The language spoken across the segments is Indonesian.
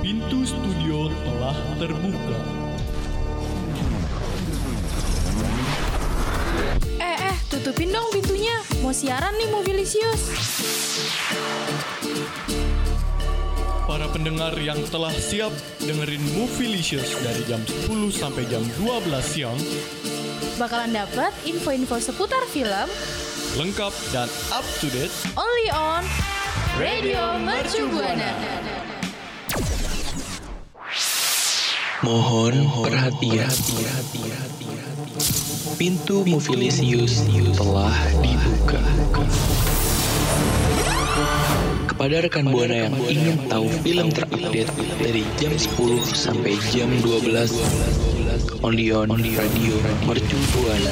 Pintu studio telah terbuka. Eh, eh, tutupin dong pintunya. Mau siaran nih Mobilisius. Para pendengar yang telah siap dengerin Movielicious dari jam 10 sampai jam 12 siang, Bakalan dapat info-info seputar film lengkap dan up to date only on Radio Mercu Buana. Mohon perhatian. Pintu Movilisius telah dibuka. Kepada rekan Buana yang ingin tahu film terupdate dari jam 10 sampai jam 12 only on Radio Mercu Buana.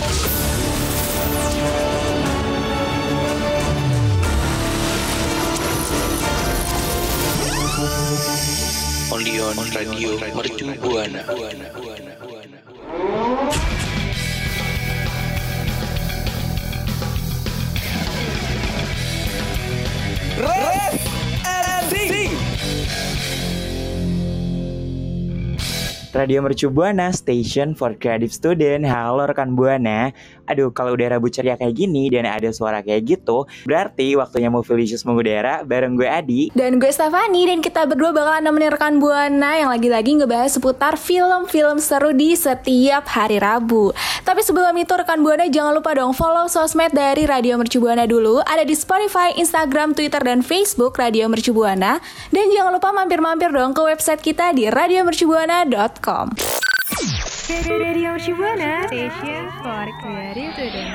Only on Radio Mercu Buana. Radio Mercu Buana, Station for Creative Student. Halo rekan Buana. Aduh, kalau udah rabu ceria kayak gini dan ada suara kayak gitu, berarti waktunya Movilicious mengudara bareng gue Adi. Dan gue Stefani dan kita berdua bakalan nemenin rekan Buana yang lagi-lagi ngebahas seputar film-film seru di setiap hari Rabu. Tapi sebelum itu rekan Buana jangan lupa dong follow sosmed dari Radio Mercu Buana dulu. Ada di Spotify, Instagram, Twitter, dan Facebook Radio Mercu Buana. Dan jangan lupa mampir-mampir dong ke website kita di radiomercubuana.com. Radio Shibuana Station for Creative.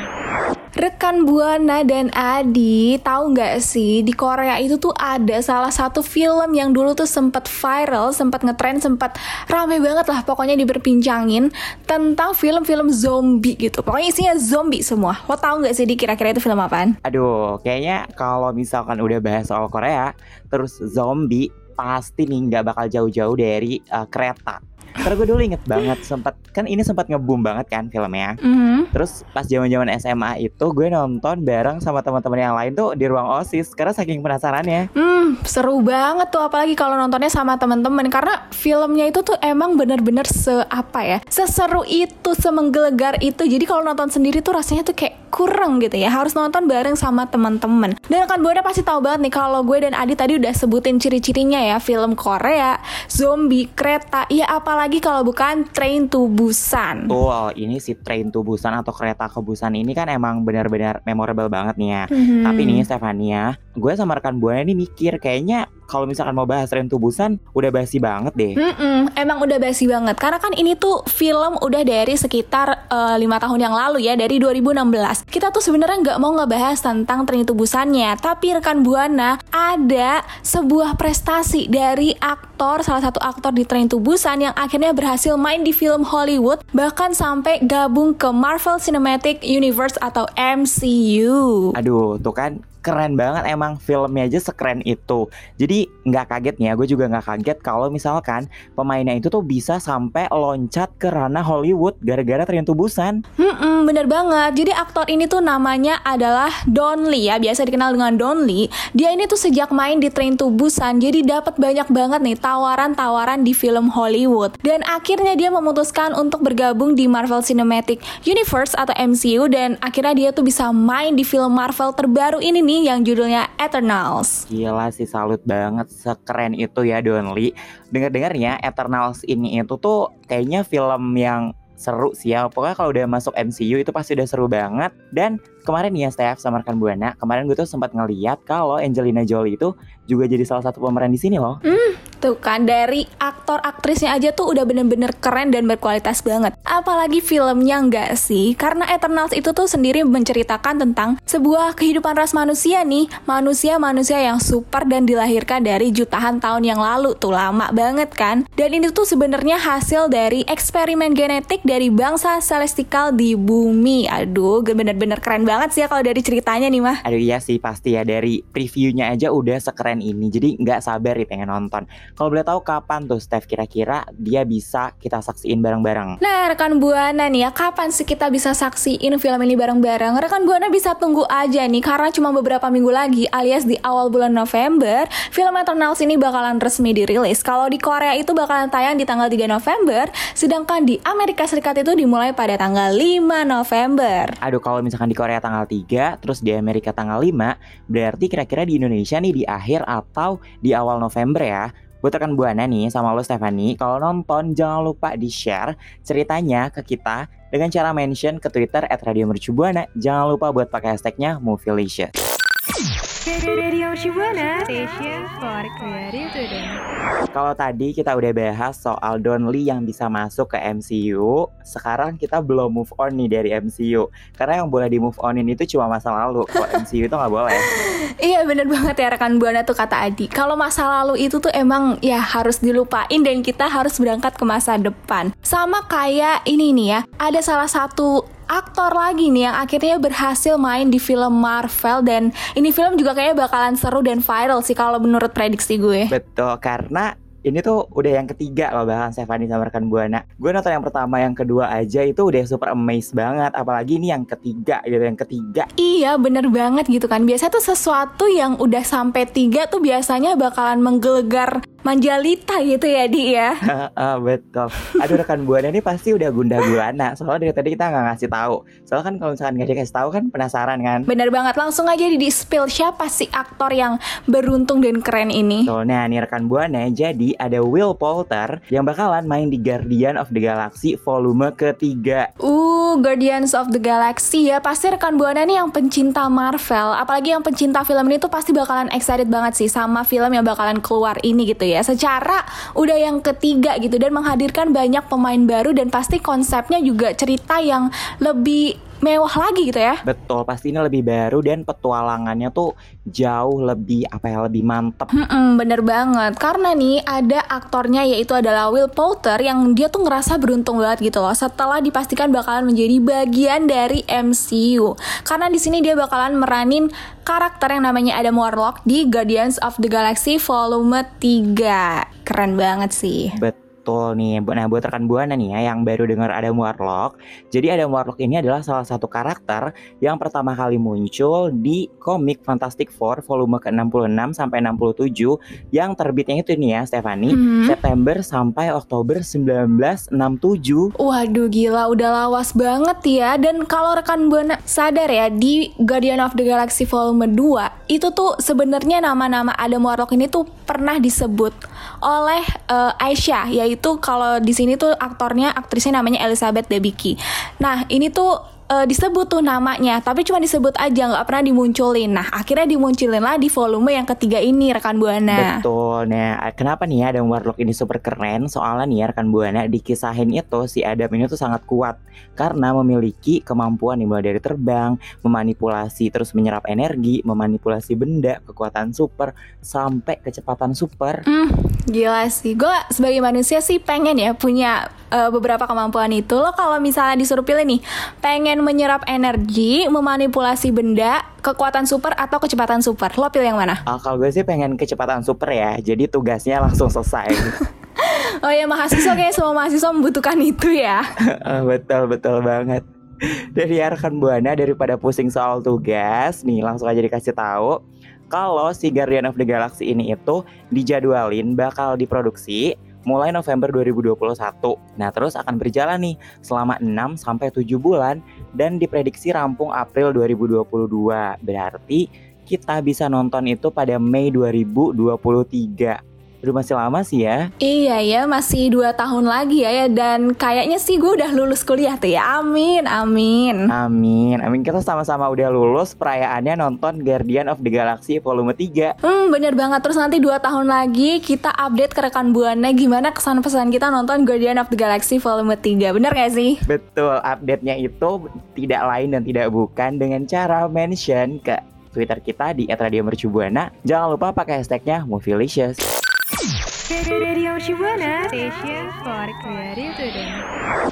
Rekan Buana dan Adi, tahu nggak sih di Korea itu tuh ada salah satu film yang dulu tuh sempat viral, sempat ngetrend, sempat rame banget lah pokoknya diberpincangin tentang film-film zombie gitu. Pokoknya isinya zombie semua. Lo tahu nggak sih di kira-kira itu film apaan? Aduh, kayaknya kalau misalkan udah bahas soal Korea, terus zombie pasti nih nggak bakal jauh-jauh dari uh, kereta. Karena gue dulu inget banget sempat kan ini sempat ngebum banget kan filmnya. Mhm. Terus pas zaman-zaman SMA itu gue nonton bareng sama teman-teman yang lain tuh di ruang OSIS karena saking penasarannya. Hmm, seru banget tuh apalagi kalau nontonnya sama temen-temen karena filmnya itu tuh emang bener-bener se apa ya seseru itu semenggelegar itu jadi kalau nonton sendiri tuh rasanya tuh kayak kurang gitu ya harus nonton bareng sama teman-teman dan kan Buana pasti tahu banget nih kalau gue dan Adi tadi udah sebutin ciri-cirinya ya film Korea zombie kereta ya apalagi kalau bukan Train to Busan Betul, ini si train to Busan atau kereta ke Busan ini kan emang benar-benar memorable banget nih ya. Mhm. Tapi nih Stefania, gue sama rekan Buana ini mikir kayaknya kalau misalkan mau bahas Train to Busan udah basi banget deh. Mm-mm, emang udah basi banget. Karena kan ini tuh film udah dari sekitar eh, lima tahun yang lalu ya dari 2016 kita tuh sebenarnya nggak mau ngebahas tentang Train to Busannya tapi rekan buana ada sebuah prestasi dari aktor salah satu aktor di Train to Busan yang akhirnya berhasil main di film Hollywood bahkan sampai gabung ke Marvel Cinematic Universe atau MCU Aduh, tuh kan keren banget emang filmnya aja sekeren itu. Jadi nggak kaget nih ya, gue juga nggak kaget kalau misalkan pemainnya itu tuh bisa sampai loncat ke ranah Hollywood gara-gara Train to Busan. Hmm, bener banget. Jadi aktor ini tuh namanya adalah Don Lee ya, biasa dikenal dengan Don Lee. Dia ini tuh sejak main di Train to Busan, jadi dapat banyak banget nih tawaran-tawaran di film Hollywood. Dan akhirnya dia memutuskan untuk bergabung di Marvel Cinematic Universe atau MCU dan akhirnya dia tuh bisa main di film Marvel terbaru ini nih yang judulnya Eternals. Gila sih salut banget sekeren itu ya Don Lee. Dengar-dengarnya Eternals ini itu tuh kayaknya film yang seru sih ya. Pokoknya kalau udah masuk MCU itu pasti udah seru banget. Dan kemarin ya Steph sama rekan Buana, kemarin gue tuh sempat ngeliat kalau Angelina Jolie itu juga jadi salah satu pemeran di sini loh. Tuh kan dari aktor aktrisnya aja tuh udah bener-bener keren dan berkualitas banget. Apalagi filmnya nggak sih? Karena Eternals itu tuh sendiri menceritakan tentang sebuah kehidupan ras manusia nih. Manusia-manusia yang super dan dilahirkan dari jutaan tahun yang lalu. Tuh lama banget kan? Dan ini tuh sebenarnya hasil dari eksperimen genetik dari bangsa celestial di bumi. Aduh, bener-bener keren banget sih ya kalau dari ceritanya nih mah. Aduh iya sih pasti ya dari previewnya aja udah sekeren ini. Jadi nggak sabar nih pengen nonton. Kalau boleh tahu kapan tuh Steph kira-kira dia bisa kita saksiin bareng-bareng? Nah, rekan Buana nih ya, kapan sih kita bisa saksiin film ini bareng-bareng? Rekan Buana bisa tunggu aja nih, karena cuma beberapa minggu lagi, alias di awal bulan November, film Eternals ini bakalan resmi dirilis. Kalau di Korea itu bakalan tayang di tanggal 3 November, sedangkan di Amerika Serikat itu dimulai pada tanggal 5 November. Aduh, kalau misalkan di Korea tanggal 3, terus di Amerika tanggal 5, berarti kira-kira di Indonesia nih di akhir atau di awal November ya. Buat rekan Buana nih sama lo Stephanie, kalau nonton jangan lupa di-share ceritanya ke kita dengan cara mention ke Twitter at Radio Mercubuana. Jangan lupa buat pakai hashtagnya Movielicious. Radio Shibuana, station for creative student. Kalau tadi kita udah bahas soal Don Lee yang bisa masuk ke MCU, sekarang kita belum move on nih dari MCU. Karena yang boleh di move onin itu cuma masa lalu. Kalau MCU itu nggak boleh. Iya bener banget ya rekan Buana tuh kata Adi. Kalau masa lalu itu tuh emang ya harus dilupain dan kita harus berangkat ke masa depan. Sama kayak ini nih ya, ada salah satu aktor lagi nih yang akhirnya berhasil main di film Marvel dan ini film juga kayaknya bakalan seru dan viral sih kalau menurut prediksi gue. Betul, karena ini tuh udah yang ketiga loh bahkan Stephanie sama rekan Buana. Gue nonton yang pertama, yang kedua aja itu udah super amazed banget. Apalagi ini yang ketiga gitu, yang ketiga. Iya bener banget gitu kan. Biasanya tuh sesuatu yang udah sampai tiga tuh biasanya bakalan menggelegar manjalita gitu ya Di ya. Ah, betul. Aduh rekan Buana ini pasti udah gunda gulana. Soalnya dari tadi kita nggak ngasih tahu. Soalnya kan kalau misalkan nggak dikasih tahu kan penasaran kan. Bener banget. Langsung aja di spill siapa sih aktor yang beruntung dan keren ini. Soalnya nih rekan Buana jadi ada Will Poulter yang bakalan main di Guardian of the Galaxy volume ketiga. Uh, Guardians of the Galaxy ya pasti rekan buana nih yang pencinta Marvel, apalagi yang pencinta film ini tuh pasti bakalan excited banget sih sama film yang bakalan keluar ini gitu ya. Secara udah yang ketiga gitu dan menghadirkan banyak pemain baru dan pasti konsepnya juga cerita yang lebih mewah lagi gitu ya. Betul, pasti ini lebih baru dan petualangannya tuh jauh lebih apa ya lebih mantep. Hmm, bener banget. Karena nih ada aktornya yaitu adalah Will Poulter yang dia tuh ngerasa beruntung banget gitu loh setelah dipastikan bakalan menjadi bagian dari MCU. Karena di sini dia bakalan meranin karakter yang namanya Adam Warlock di Guardians of the Galaxy Volume 3. Keren banget sih. Betul. Betul nih, nah buat rekan Buana nih ya yang baru dengar Adam Warlock. Jadi Adam Warlock ini adalah salah satu karakter yang pertama kali muncul di komik Fantastic Four volume ke-66 sampai 67 yang terbitnya itu nih ya Stephanie, Hmm. September sampai Oktober 1967. Waduh gila udah lawas banget ya Dan kalau rekan Buana sadar ya Di Guardian of the Galaxy Volume 2 Itu tuh sebenarnya nama-nama Adam Warlock ini tuh pernah disebut oleh eh, Aisyah Yaitu kalau di sini tuh aktornya aktrisnya namanya Elizabeth Debicki. Nah ini tuh eh, disebut tuh namanya Tapi cuma disebut aja nggak pernah dimunculin Nah akhirnya dimunculin lah di volume yang ketiga ini rekan Buana Betul. Nah, kenapa nih ya Adam Warlock ini super keren? Soalnya nih ya rekan Buana dikisahin itu si Adam ini tuh sangat kuat karena memiliki kemampuan nih mulai dari terbang, memanipulasi terus menyerap energi, memanipulasi benda, kekuatan super sampai kecepatan super. Hmm, gila sih. Gue sebagai manusia sih pengen ya punya eh, beberapa kemampuan itu. Lo kalau misalnya disuruh pilih nih, pengen menyerap energi, memanipulasi benda, kekuatan super atau kecepatan super. Lo pilih yang mana? Ah, kalau gue sih pengen kecepatan super ya, jadi tugasnya langsung selesai. Oh ya mahasiswa kayak semua mahasiswa membutuhkan itu ya. Ah, betul betul banget. Dari ya, rekan Buana daripada pusing soal tugas, nih langsung aja dikasih tahu kalau si Guardian of the Galaxy ini itu dijadwalin bakal diproduksi mulai November 2021. Nah, terus akan berjalan nih selama 6 sampai 7 bulan dan diprediksi rampung April 2022. Berarti kita bisa nonton itu pada Mei 2023. Udah masih lama sih ya. Iya ya, masih dua tahun lagi ya, ya. Dan kayaknya sih gue udah lulus kuliah tuh ya. Amin, amin. Amin, amin kita sama-sama udah lulus perayaannya nonton Guardian of the Galaxy volume 3 Hmm, bener banget. Terus nanti dua tahun lagi kita update ke rekan Buana gimana kesan pesan kita nonton Guardian of the Galaxy Volume 3. Bener gak sih? Betul, update-nya itu tidak lain dan tidak bukan dengan cara mention ke Twitter kita di @radiomercubuana. Jangan lupa pakai hashtagnya Movielicious. Radio station for creative student.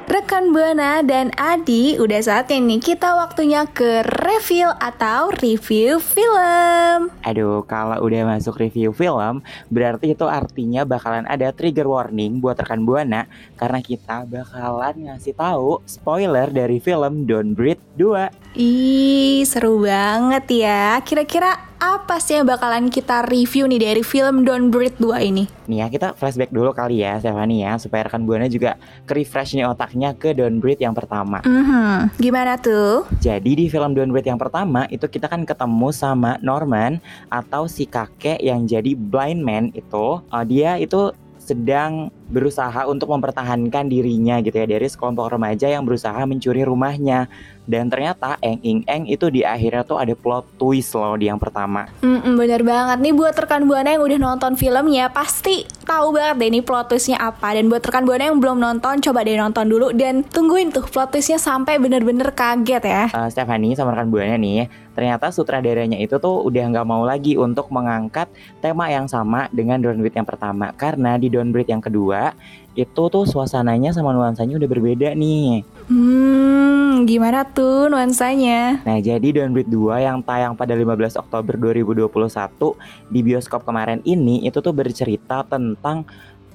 Rekan Buana dan Adi, udah saatnya nih kita waktunya ke review atau review film. Aduh, kalau udah masuk review film, berarti itu artinya bakalan ada trigger warning buat rekan Buana karena kita bakalan ngasih tahu spoiler dari film Don't Breathe 2. Ih, seru banget ya. Kira-kira apa sih yang bakalan kita review nih dari film Don't Breathe 2 ini? Nih ya, kita flashback dulu kali ya, Stephanie ya, supaya rekan Buana juga ke-refresh nih otaknya ke Don't Breathe yang pertama. Mhm, gimana tuh? Jadi di film Don't Breathe yang pertama itu kita kan ketemu sama Norman atau si kakek yang jadi blind man itu. Uh, dia itu sedang berusaha untuk mempertahankan dirinya gitu ya dari sekelompok remaja yang berusaha mencuri rumahnya. Dan ternyata Eng Ing Eng itu di akhirnya tuh ada plot twist loh di yang pertama. Mm-mm, bener banget. Nih buat rekan buana yang udah nonton filmnya pasti tahu banget deh ini plot twistnya apa. Dan buat rekan buana yang belum nonton coba deh nonton dulu dan tungguin tuh plot twistnya sampai bener-bener kaget ya. uh, Stephanie sama rekan buana nih ternyata sutradaranya itu tuh udah nggak mau lagi untuk mengangkat tema yang sama dengan Don't Breathe yang pertama karena di Don't Breathe yang kedua itu tuh suasananya sama nuansanya udah berbeda nih Hmm, gimana tuh nuansanya? Nah, jadi Don't Breathe 2 yang tayang pada 15 Oktober 2021 di bioskop kemarin ini itu tuh bercerita tentang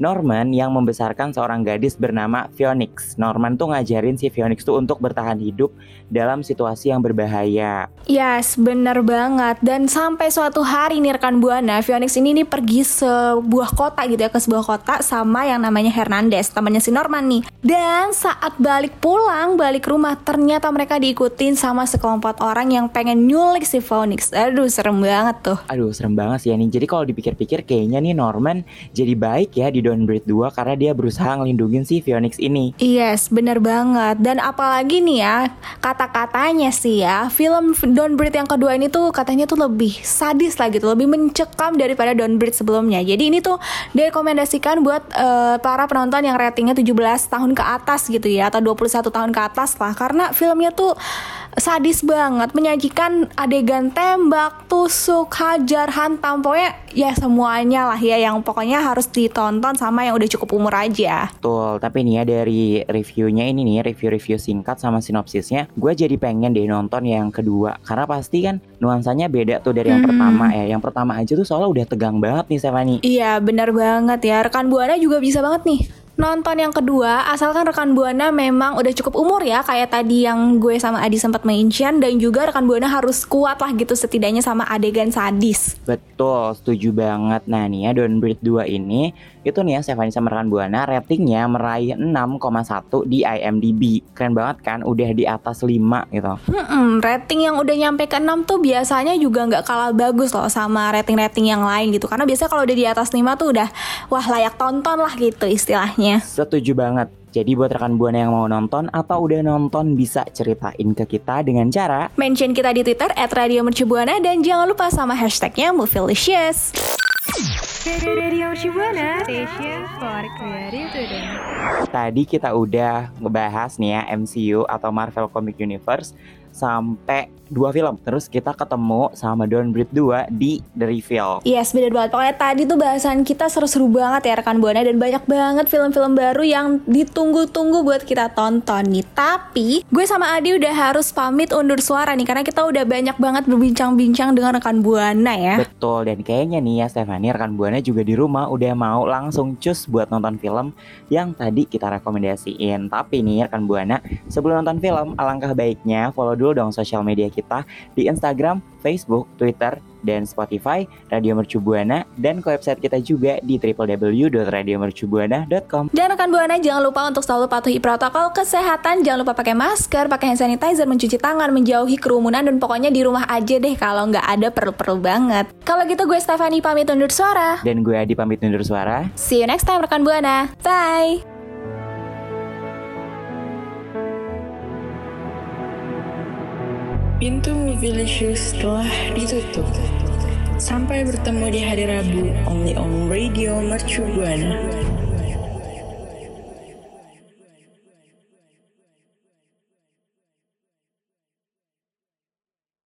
Norman yang membesarkan seorang gadis bernama Phoenix. Norman tuh ngajarin si Phoenix tuh untuk bertahan hidup dalam situasi yang berbahaya. Yes, bener banget. Dan sampai suatu hari nih rekan Buana, Phoenix ini nih pergi sebuah kota gitu ya, ke sebuah kota sama yang namanya Hernandez, temannya si Norman nih. Dan saat balik pulang, balik rumah, ternyata mereka diikutin sama sekelompok orang yang pengen nyulik si Phoenix. Aduh, serem banget tuh. Aduh, serem banget sih ya nih. Jadi kalau dipikir-pikir kayaknya nih Norman jadi baik ya di Breathe 2 karena dia berusaha ngelindungin si Phoenix ini. Yes, bener banget. Dan apalagi nih ya, kata-katanya sih ya, film Breathe yang kedua ini tuh katanya tuh lebih sadis lah gitu, lebih mencekam daripada Breathe sebelumnya. Jadi ini tuh direkomendasikan buat eh, para penonton yang ratingnya 17 tahun ke atas gitu ya, atau 21 tahun ke atas lah. Karena filmnya tuh sadis banget, menyajikan adegan tembak, tusuk, hajar, hantam, pokoknya ya semuanya lah ya yang pokoknya harus ditonton sama yang udah cukup umur aja. Betul, tapi nih ya dari reviewnya ini nih, review-review singkat sama sinopsisnya, gue jadi pengen deh nonton yang kedua. Karena pasti kan nuansanya beda tuh dari yang Hmm. pertama ya. Yang pertama aja tuh soalnya udah tegang banget nih Stephanie. Iya benar banget ya rekan buana juga bisa banget nih nonton yang kedua asalkan rekan buana memang udah cukup umur ya kayak tadi yang gue sama Adi sempat mention dan juga rekan buana harus kuat lah gitu setidaknya sama adegan sadis. Betul, setuju banget. Nah nih ya, Don't Breathe 2 ini itu nih ya Stephanie sama rekan Buana ratingnya meraih 6,1 di IMDb. Keren banget kan, udah di atas 5 gitu. Hmm, rating yang udah nyampe ke 6 tuh biasanya juga nggak kalah bagus loh sama rating-rating yang lain gitu karena biasanya kalau udah di atas 5 tuh udah wah layak tonton lah gitu istilahnya. Setuju banget. Jadi buat rekan Buana yang mau nonton atau udah nonton bisa ceritain ke kita dengan cara Mention kita di Twitter @radiomercubuana dan jangan lupa sama hashtagnya Movielicious. Radio Shibuana, station for creative. Tadi kita udah ngebahas nih ya MCU atau Marvel Comic Universe sampai dua film. Terus kita ketemu sama Don't Breathe 2 di The Reveal. Yes, bener banget. Pokoknya tadi tuh bahasan kita seru-seru banget ya rekan Buana dan banyak banget film-film baru yang ditunggu-tunggu buat kita tonton nih. Tapi gue sama Adi udah harus pamit undur suara nih karena kita udah banyak banget berbincang-bincang dengan rekan Buana ya. Betul dan kayaknya nih ya Stefani rekan Buana juga di rumah udah mau langsung cus buat nonton film yang tadi kita rekomendasiin. Tapi nih rekan Buana sebelum nonton film alangkah baiknya follow dulu dong sosial media kita di Instagram, Facebook, Twitter, dan Spotify Radio Mercu Buana dan ke website kita juga di www.radiomercubuana.com. Dan rekan Buana jangan lupa untuk selalu patuhi protokol kesehatan, jangan lupa pakai masker, pakai hand sanitizer, mencuci tangan, menjauhi kerumunan dan pokoknya di rumah aja deh kalau nggak ada perlu-perlu banget. Kalau gitu gue Stefani pamit undur suara. Dan gue Adi pamit undur suara. See you next time rekan Buana. Bye. Pintu Movilicious telah ditutup. Sampai bertemu di hari Rabu, only on Radio Mercu Buana.